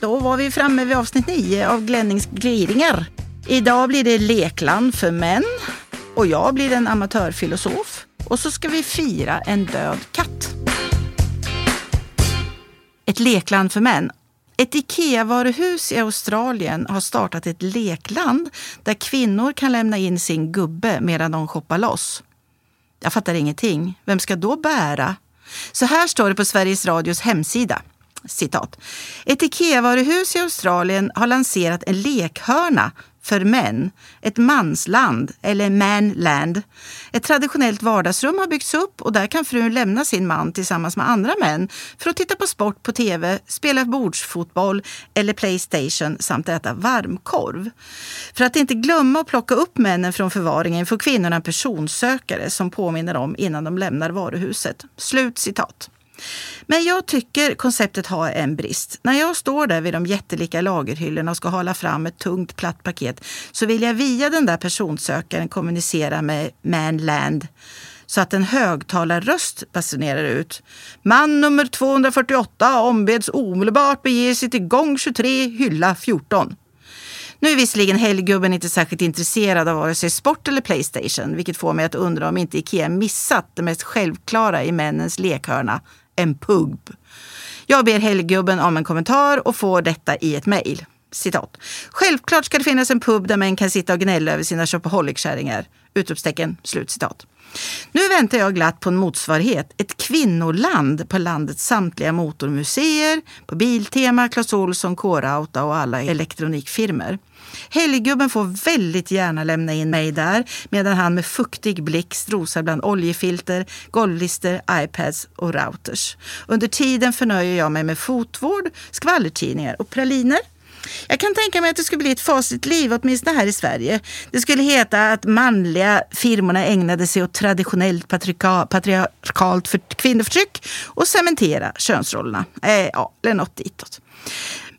Då var vi framme vid avsnitt 9 av Glennings gliringar. Idag blir det lekland för män och jag blir en amatörfilosof. Och så ska vi fira en död katt. Ett lekland för män. Ett IKEA-varuhus i Australien har startat ett lekland där kvinnor kan lämna in sin gubbe medan de shoppar loss. Jag fattar ingenting. Vem ska då bära? Så här står det på Sveriges Radios hemsida. Citat. Ett IKEA-varuhus i Australien har lanserat en lekhörna för män, ett mansland eller manland. Ett traditionellt vardagsrum har byggts upp och där kan frun lämna sin man tillsammans med andra män för att titta på sport på tv, spela bordsfotboll eller Playstation samt äta varmkorv. För att inte glömma att plocka upp männen från förvaringen får kvinnorna en personsökare som påminner om innan de lämnar varuhuset. Slut citat. Men jag tycker konceptet har en brist. När jag står där vid de jättelika lagerhyllorna och ska hala fram ett tungt platt paket så vill jag via den där personsökaren kommunicera med Manland så att en högtalarröst basunerar ut. Man nummer 248 ombeds omedelbart bege sig till gång 23, hylla 14. Nu är visserligen helggubben inte särskilt intresserad av vare sig sport eller Playstation, vilket får mig att undra om inte Ikea missat det mest självklara i männens lekhörna, en pub. Jag ber helggubben om en kommentar och får detta i ett mejl. Citat. Självklart ska det finnas en pub där män kan sitta och gnälla över sina shopaholic-kärringar. Utropstecken. Slut citat. Nu väntar jag glatt på en motsvarighet. Ett kvinnoland på landets samtliga motormuseer, på Biltema, Clas Ohlson, K-Rauta och alla elektronikfirmor. Helggubben får väldigt gärna lämna in mig där medan han med fuktig blick strosar bland oljefilter, golvlister, iPads och routers. Under tiden förnöjer jag mig med fotvård, skvallertidningar och praliner. Jag kan tänka mig att det skulle bli ett fasligt liv, åtminstone här i Sverige. Det skulle heta att manliga firmorna ägnade sig åt traditionellt patriarkalt för kvinnoförtryck och cementera könsrollerna. Eh, ja, eller något ditåt.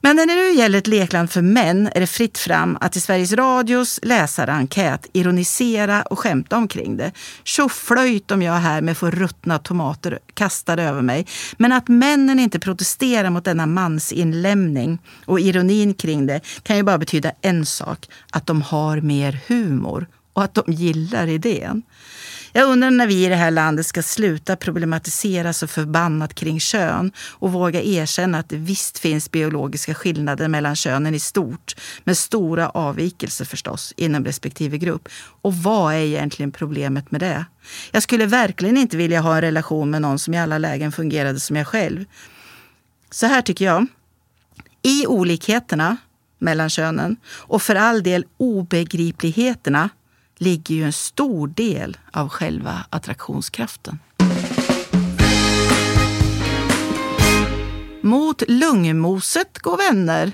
Men när det nu gäller ett lekland för män är det fritt fram att i Sveriges Radios läsarenkät ironisera och skämta omkring det. Tjoflöjt om jag här med får ruttna tomater kastade över mig. Men att männen inte protesterar mot denna mansinlämning och ironin kring det kan ju bara betyda en sak. Att de har mer humor och att de gillar idén. Jag undrar när vi i det här landet ska sluta problematisera så förbannat kring kön och våga erkänna att det visst finns biologiska skillnader mellan könen i stort, med stora avvikelser förstås inom respektive grupp. Och vad är egentligen problemet med det? Jag skulle verkligen inte vilja ha en relation med någon som i alla lägen fungerade som jag själv. Så här tycker jag. I olikheterna mellan könen och för all del obegripligheterna ligger ju en stor del av själva attraktionskraften. Mot lungmoset går vänner.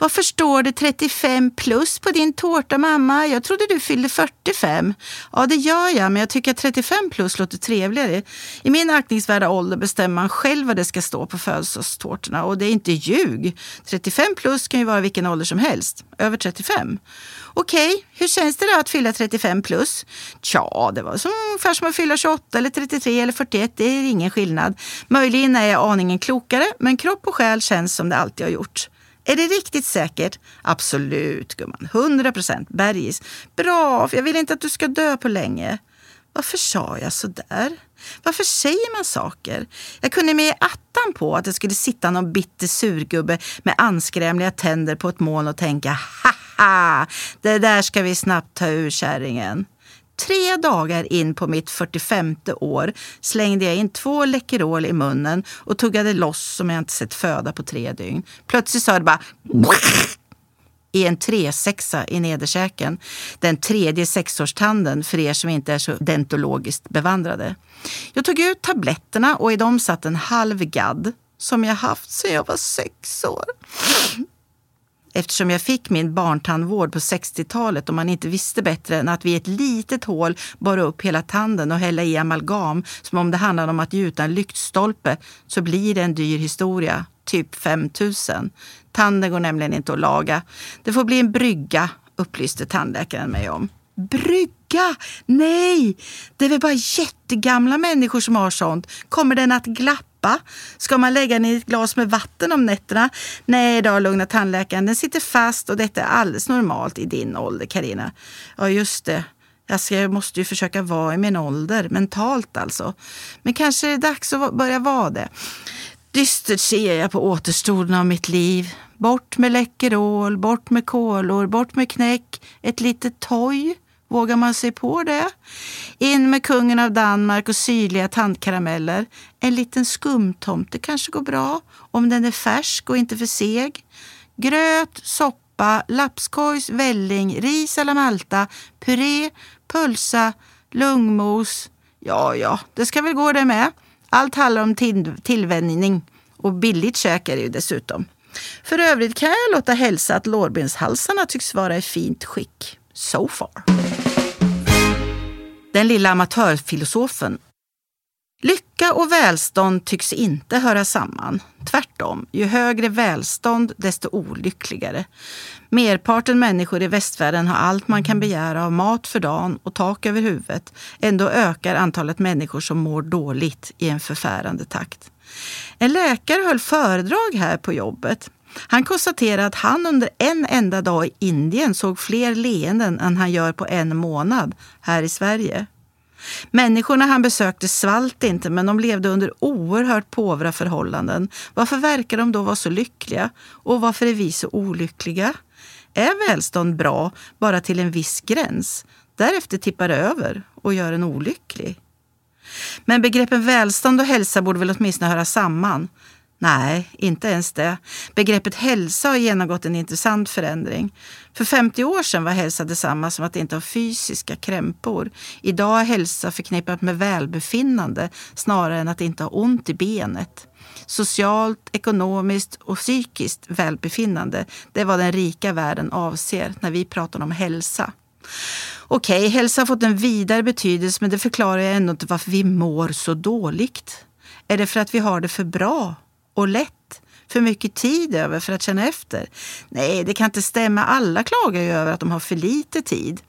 Varför står det 35 plus på din tårta mamma? Jag trodde du fyllde 45. Ja, det gör jag, men jag tycker att 35 plus låter trevligare. I min aktningsvärda ålder bestämmer man själv vad det ska stå på födelsedagstårtorna och det är inte ljug. 35 plus kan ju vara vilken ålder som helst. Över 35. Okej, okay, hur känns det då att fylla 35 plus? Tja, det var som, ungefär som att fylla 28 eller 33 eller 41. Det är ingen skillnad. Möjligen är jag aningen klokare, men kropp och själ känns som det alltid har gjort. Är det riktigt säkert? Absolut gumman, 100 procent. Bergis. Bra, för jag vill inte att du ska dö på länge. Varför sa jag så där? Varför säger man saker? Jag kunde med attan på att det skulle sitta någon bitter surgubbe med anskrämliga tänder på ett moln och tänka haha, det där ska vi snabbt ta ur kärringen. Tre dagar in på mitt 45 år slängde jag in två Läkerol i munnen och tuggade loss som jag inte sett föda på tre dygn. Plötsligt sa det bara i en tresexa i nederkäken. Den tredje sexårstanden för er som inte är så dentologiskt bevandrade. Jag tog ut tabletterna och i dem satt en halv gadd som jag haft sedan jag var sex år. Eftersom jag fick min barntandvård på 60-talet och man inte visste bättre än att vid ett litet hål borra upp hela tanden och hälla i amalgam som om det handlade om att gjuta en lyktstolpe så blir det en dyr historia, typ 5 000. Tanden går nämligen inte att laga. Det får bli en brygga, upplyste tandläkaren mig om. Brygga? Nej, det är väl bara jättegamla människor som har sånt. Kommer den att glappa? Ska man lägga den i ett glas med vatten om nätterna? Nej då, lugna tandläkaren. Den sitter fast och detta är alldeles normalt i din ålder, Karina. Ja, just det. Jag, jag måste ju försöka vara i min ålder, mentalt alltså. Men kanske är det dags att börja vara det. Dystert ser jag på återstoden av mitt liv. Bort med Läkerol, bort med kolor, bort med knäck, ett litet toj. Vågar man sig på det? In med kungen av Danmark och syrliga tandkarameller. En liten skumtomte kanske går bra, om den är färsk och inte för seg. Gröt, soppa, lapskojs, välling, ris alla malta, puré, pölsa, lungmos. Ja, ja, det ska väl gå det med. Allt handlar om tillvänjning och billigt käk är det ju dessutom. För övrigt kan jag låta hälsa att lårbenshalsarna tycks vara i fint skick. So far. Den lilla amatörfilosofen. Lycka och välstånd tycks inte höra samman. Tvärtom, ju högre välstånd desto olyckligare. Merparten människor i västvärlden har allt man kan begära av mat för dagen och tak över huvudet. Ändå ökar antalet människor som mår dåligt i en förfärande takt. En läkare höll föredrag här på jobbet. Han konstaterar att han under en enda dag i Indien såg fler leenden än han gör på en månad här i Sverige. Människorna han besökte svalt inte, men de levde under oerhört påvra förhållanden. Varför verkar de då vara så lyckliga? Och varför är vi så olyckliga? Är välstånd bra bara till en viss gräns? Därefter tippar det över och gör en olycklig. Men begreppen välstånd och hälsa borde väl åtminstone höra samman. Nej, inte ens det. Begreppet hälsa har genomgått en intressant förändring. För 50 år sedan var hälsa detsamma som att inte ha fysiska krämpor. Idag är hälsa förknippat med välbefinnande snarare än att inte ha ont i benet. Socialt, ekonomiskt och psykiskt välbefinnande, det är vad den rika världen avser när vi pratar om hälsa. Okej, okay, hälsa har fått en vidare betydelse men det förklarar ju ändå inte varför vi mår så dåligt. Är det för att vi har det för bra och lätt? För mycket tid över för att känna efter? Nej, det kan inte stämma. Alla klagar ju över att de har för lite tid.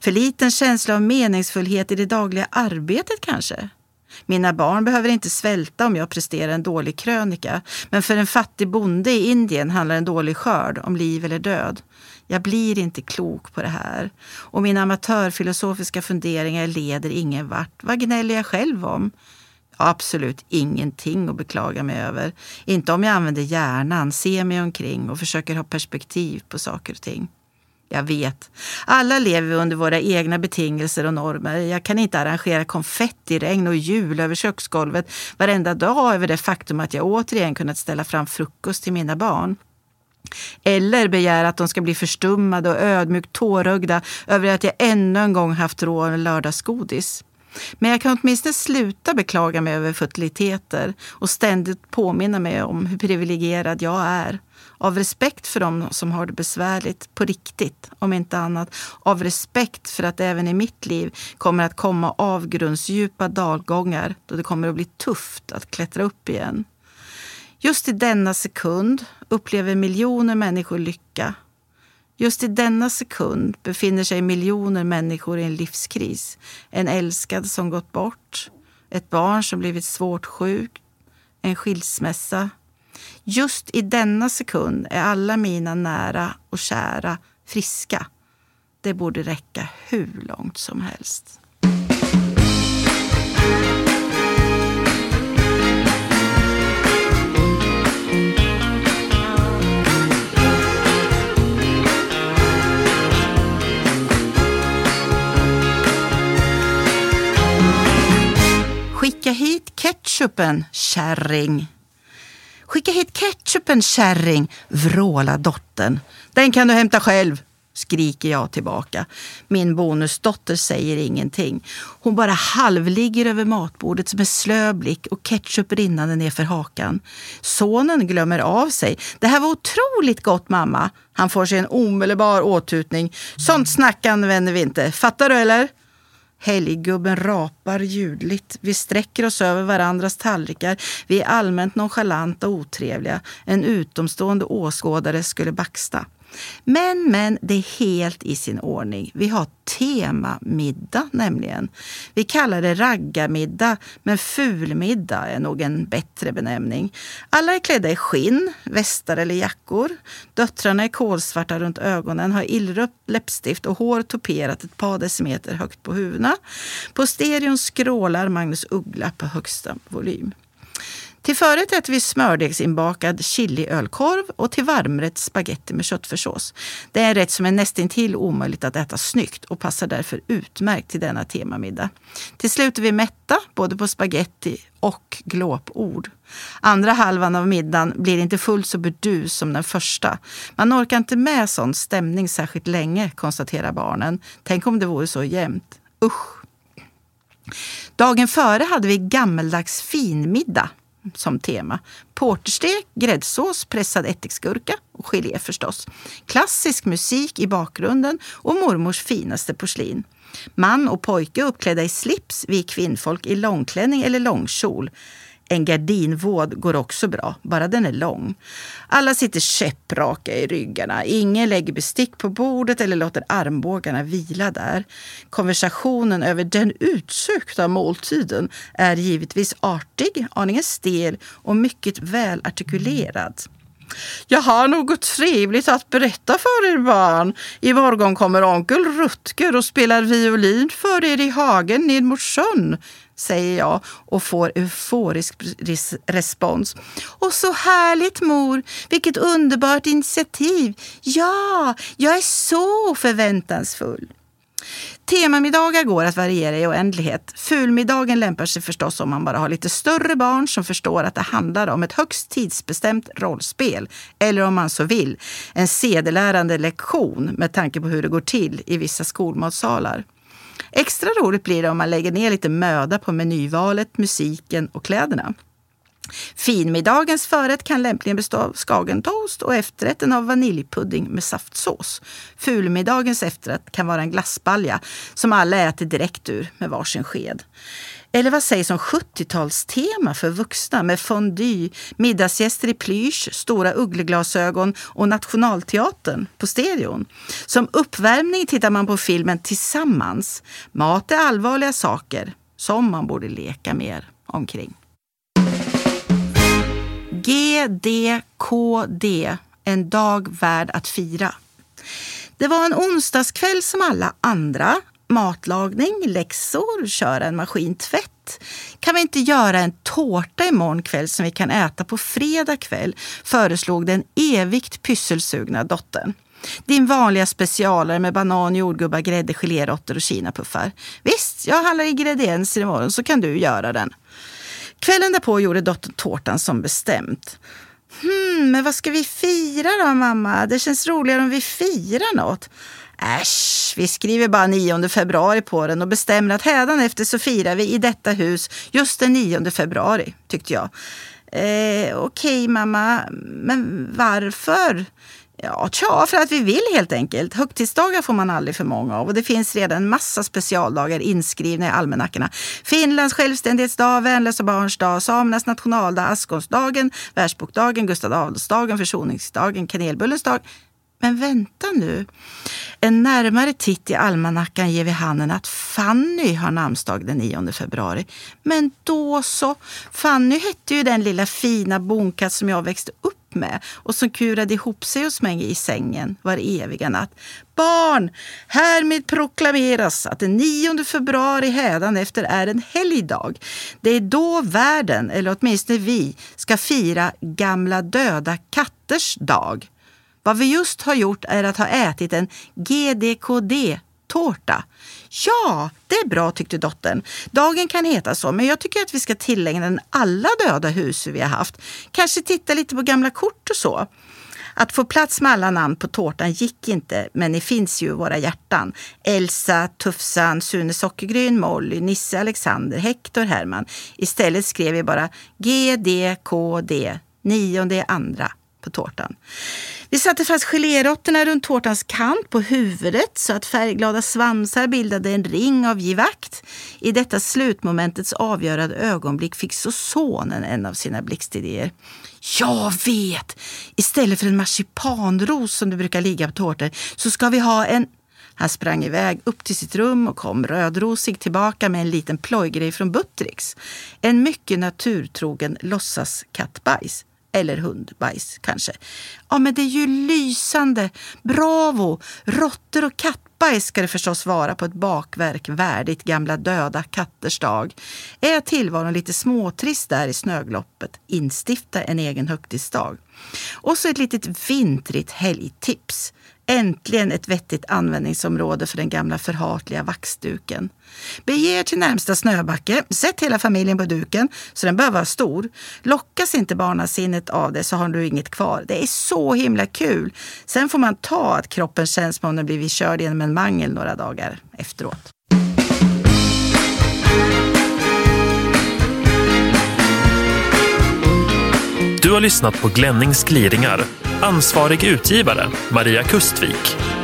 För liten känsla av meningsfullhet i det dagliga arbetet kanske? Mina barn behöver inte svälta om jag presterar en dålig krönika. Men för en fattig bonde i Indien handlar en dålig skörd om liv eller död. Jag blir inte klok på det här. Och mina amatörfilosofiska funderingar leder ingen vart. Vad gnäller jag själv om? Har absolut ingenting att beklaga mig över. Inte om jag använder hjärnan, ser mig omkring och försöker ha perspektiv på saker och ting. Jag vet. Alla lever vi under våra egna betingelser och normer. Jag kan inte arrangera konfettiregn och jul över köksgolvet varenda dag över det faktum att jag återigen kunnat ställa fram frukost till mina barn. Eller begära att de ska bli förstummade och ödmjukt tårögda över att jag ännu en gång haft råd med lördagsgodis. Men jag kan åtminstone sluta beklaga mig över futiliteter och ständigt påminna mig om hur privilegierad jag är. Av respekt för dem som har det besvärligt på riktigt, om inte annat. Av respekt för att även i mitt liv kommer att komma avgrundsdjupa dalgångar då det kommer att bli tufft att klättra upp igen. Just i denna sekund upplever miljoner människor lycka. Just i denna sekund befinner sig miljoner människor i en livskris. En älskad som gått bort, ett barn som blivit svårt sjukt, en skilsmässa. Just i denna sekund är alla mina nära och kära friska. Det borde räcka hur långt som helst. Ketchupen, kärring. Skicka hit ketchupen, kärring, vråla dottern. Den kan du hämta själv, skriker jag tillbaka. Min bonusdotter säger ingenting. Hon bara halvligger över matbordet med slö blick och ketchup rinnande nerför hakan. Sonen glömmer av sig. Det här var otroligt gott mamma. Han får sig en omedelbar åtutning. Sånt snack använder vi inte. Fattar du eller? Helggubben rapar ljudligt. Vi sträcker oss över varandras tallrikar. Vi är allmänt nonchalanta och otrevliga. En utomstående åskådare skulle baxta. Men, men, det är helt i sin ordning. Vi har temamiddag nämligen. Vi kallar det raggarmiddag, men fulmiddag är nog en bättre benämning. Alla är klädda i skinn, västar eller jackor. Döttrarna är kolsvarta runt ögonen, har illrött läppstift och hår toperat ett par decimeter högt på huvudena. På stereon skrålar Magnus Uggla på högsta volym. Till förrätt äter vi smördegsinbakad chiliölkorv och till varmrätt spaghetti med köttfärssås. Det är en rätt som är nästintill omöjligt att äta snyggt och passar därför utmärkt till denna temamiddag. Till slut är vi mätta både på spaghetti och glåpord. Andra halvan av middagen blir inte fullt så burdus som den första. Man orkar inte med sån stämning särskilt länge, konstaterar barnen. Tänk om det vore så jämnt. Usch! Dagen före hade vi gammeldags finmiddag som tema. Porterstek, gräddsås, pressad ättiksgurka och gelé förstås. Klassisk musik i bakgrunden och mormors finaste porslin. Man och pojke uppklädda i slips, vi kvinnfolk i långklänning eller långkjol. En gardinvåd går också bra, bara den är lång. Alla sitter käppraka i ryggarna. Ingen lägger bestick på bordet eller låter armbågarna vila där. Konversationen över den utsökta måltiden är givetvis artig, aningen stel och mycket välartikulerad. Jag har något trevligt att berätta för er barn. I morgon kommer onkel Rutger och spelar violin för er i hagen ned mot sjön säger jag och får euforisk respons. Och så härligt mor! Vilket underbart initiativ! Ja, jag är så förväntansfull. Temamiddagar går att variera i oändlighet. Fulmiddagen lämpar sig förstås om man bara har lite större barn som förstår att det handlar om ett högst tidsbestämt rollspel. Eller om man så vill, en sedelärande lektion med tanke på hur det går till i vissa skolmatsalar. Extra roligt blir det om man lägger ner lite möda på menyvalet, musiken och kläderna. Finmiddagens förrätt kan lämpligen bestå av skagentoast och efterrätten av vaniljpudding med saftsås. Fulmiddagens efterrätt kan vara en glassbalja som alla äter direkt ur med varsin sked. Eller vad sägs om 70-talstema för vuxna med fondue, middagsgäster i plysch, stora uggleglasögon och Nationalteatern på stereon. Som uppvärmning tittar man på filmen tillsammans. Mat är allvarliga saker som man borde leka mer omkring. GDKD, en dag värd att fira. Det var en onsdagskväll som alla andra matlagning, läxor, köra en maskintvätt. Kan vi inte göra en tårta imorgon kväll som vi kan äta på fredag kväll? föreslog den evigt pysselsugna dottern. Din vanliga specialare med banan, jordgubbar, grädde, geléråttor och kinapuffar. Visst, jag handlar ingredienser imorgon så kan du göra den. Kvällen därpå gjorde dottern tårtan som bestämt. Hmm, men vad ska vi fira då mamma? Det känns roligare om vi firar något. Äsch, vi skriver bara 9 februari på den och bestämmer att hädanefter så firar vi i detta hus just den 9 februari, tyckte jag. Eh, Okej okay, mamma, men varför? Ja, tja, för att vi vill helt enkelt. Högtidsdagar får man aldrig för många av och det finns redan en massa specialdagar inskrivna i almanackorna. Finlands självständighetsdag, Värnlösa barns dag, samernas nationaldag, askonsdagen, världsbokdagen, Gustav Adolfsdagen, försoningsdagen, kanelbullens dag. Men vänta nu. En närmare titt i almanackan ger vid handen att Fanny har namnsdag den 9 februari. Men då så. Fanny hette ju den lilla fina bonkatt som jag växte upp med och som kurade ihop sig hos mig i sängen var eviga natt. Barn! Härmed proklameras att den 9 februari hädanefter är en helgdag. Det är då världen, eller åtminstone vi, ska fira gamla döda katters dag. Vad vi just har gjort är att ha ätit en GDKD-tårta. Ja, det är bra tyckte dottern. Dagen kan heta så, men jag tycker att vi ska tillägna den alla döda hus vi har haft. Kanske titta lite på gamla kort och så. Att få plats med alla namn på tårtan gick inte, men ni finns ju i våra hjärtan. Elsa, Tufsan, Sune Sockergryn, Molly, Nisse, Alexander, Hector, Herman. Istället skrev vi bara GDKD, nionde andra på tårtan. Vi satte fast geléråttorna runt tårtans kant på huvudet så att färgglada svansar bildade en ring av givakt. I detta slutmomentets avgörande ögonblick fick så sonen en av sina blixtidéer. Jag vet! Istället för en marsipanros som det brukar ligga på tårtor så ska vi ha en han sprang iväg upp till sitt rum och kom rödrosig tillbaka med en liten plojgrej från Buttricks. En mycket naturtrogen låtsaskattbajs. Eller hundbajs kanske. Ja, men det är ju lysande! Bravo! Råttor och kattbajs ska det förstås vara på ett bakverk värdigt gamla döda katters dag. Är tillvaron lite småtrist där i snögloppet, instifta en egen högtidsdag. Och så ett litet vintrigt helgtips. Äntligen ett vettigt användningsområde för den gamla förhatliga vaxduken. Bege er till närmsta snöbacke, sätt hela familjen på duken så den behöver vara stor. Lockas inte barnasinnet av det så har du inget kvar. Det är så himla kul. Sen får man ta att kroppen känns som om den blivit körd genom en mangel några dagar efteråt. Du har lyssnat på Glennings gliringar. Ansvarig utgivare Maria Kustvik.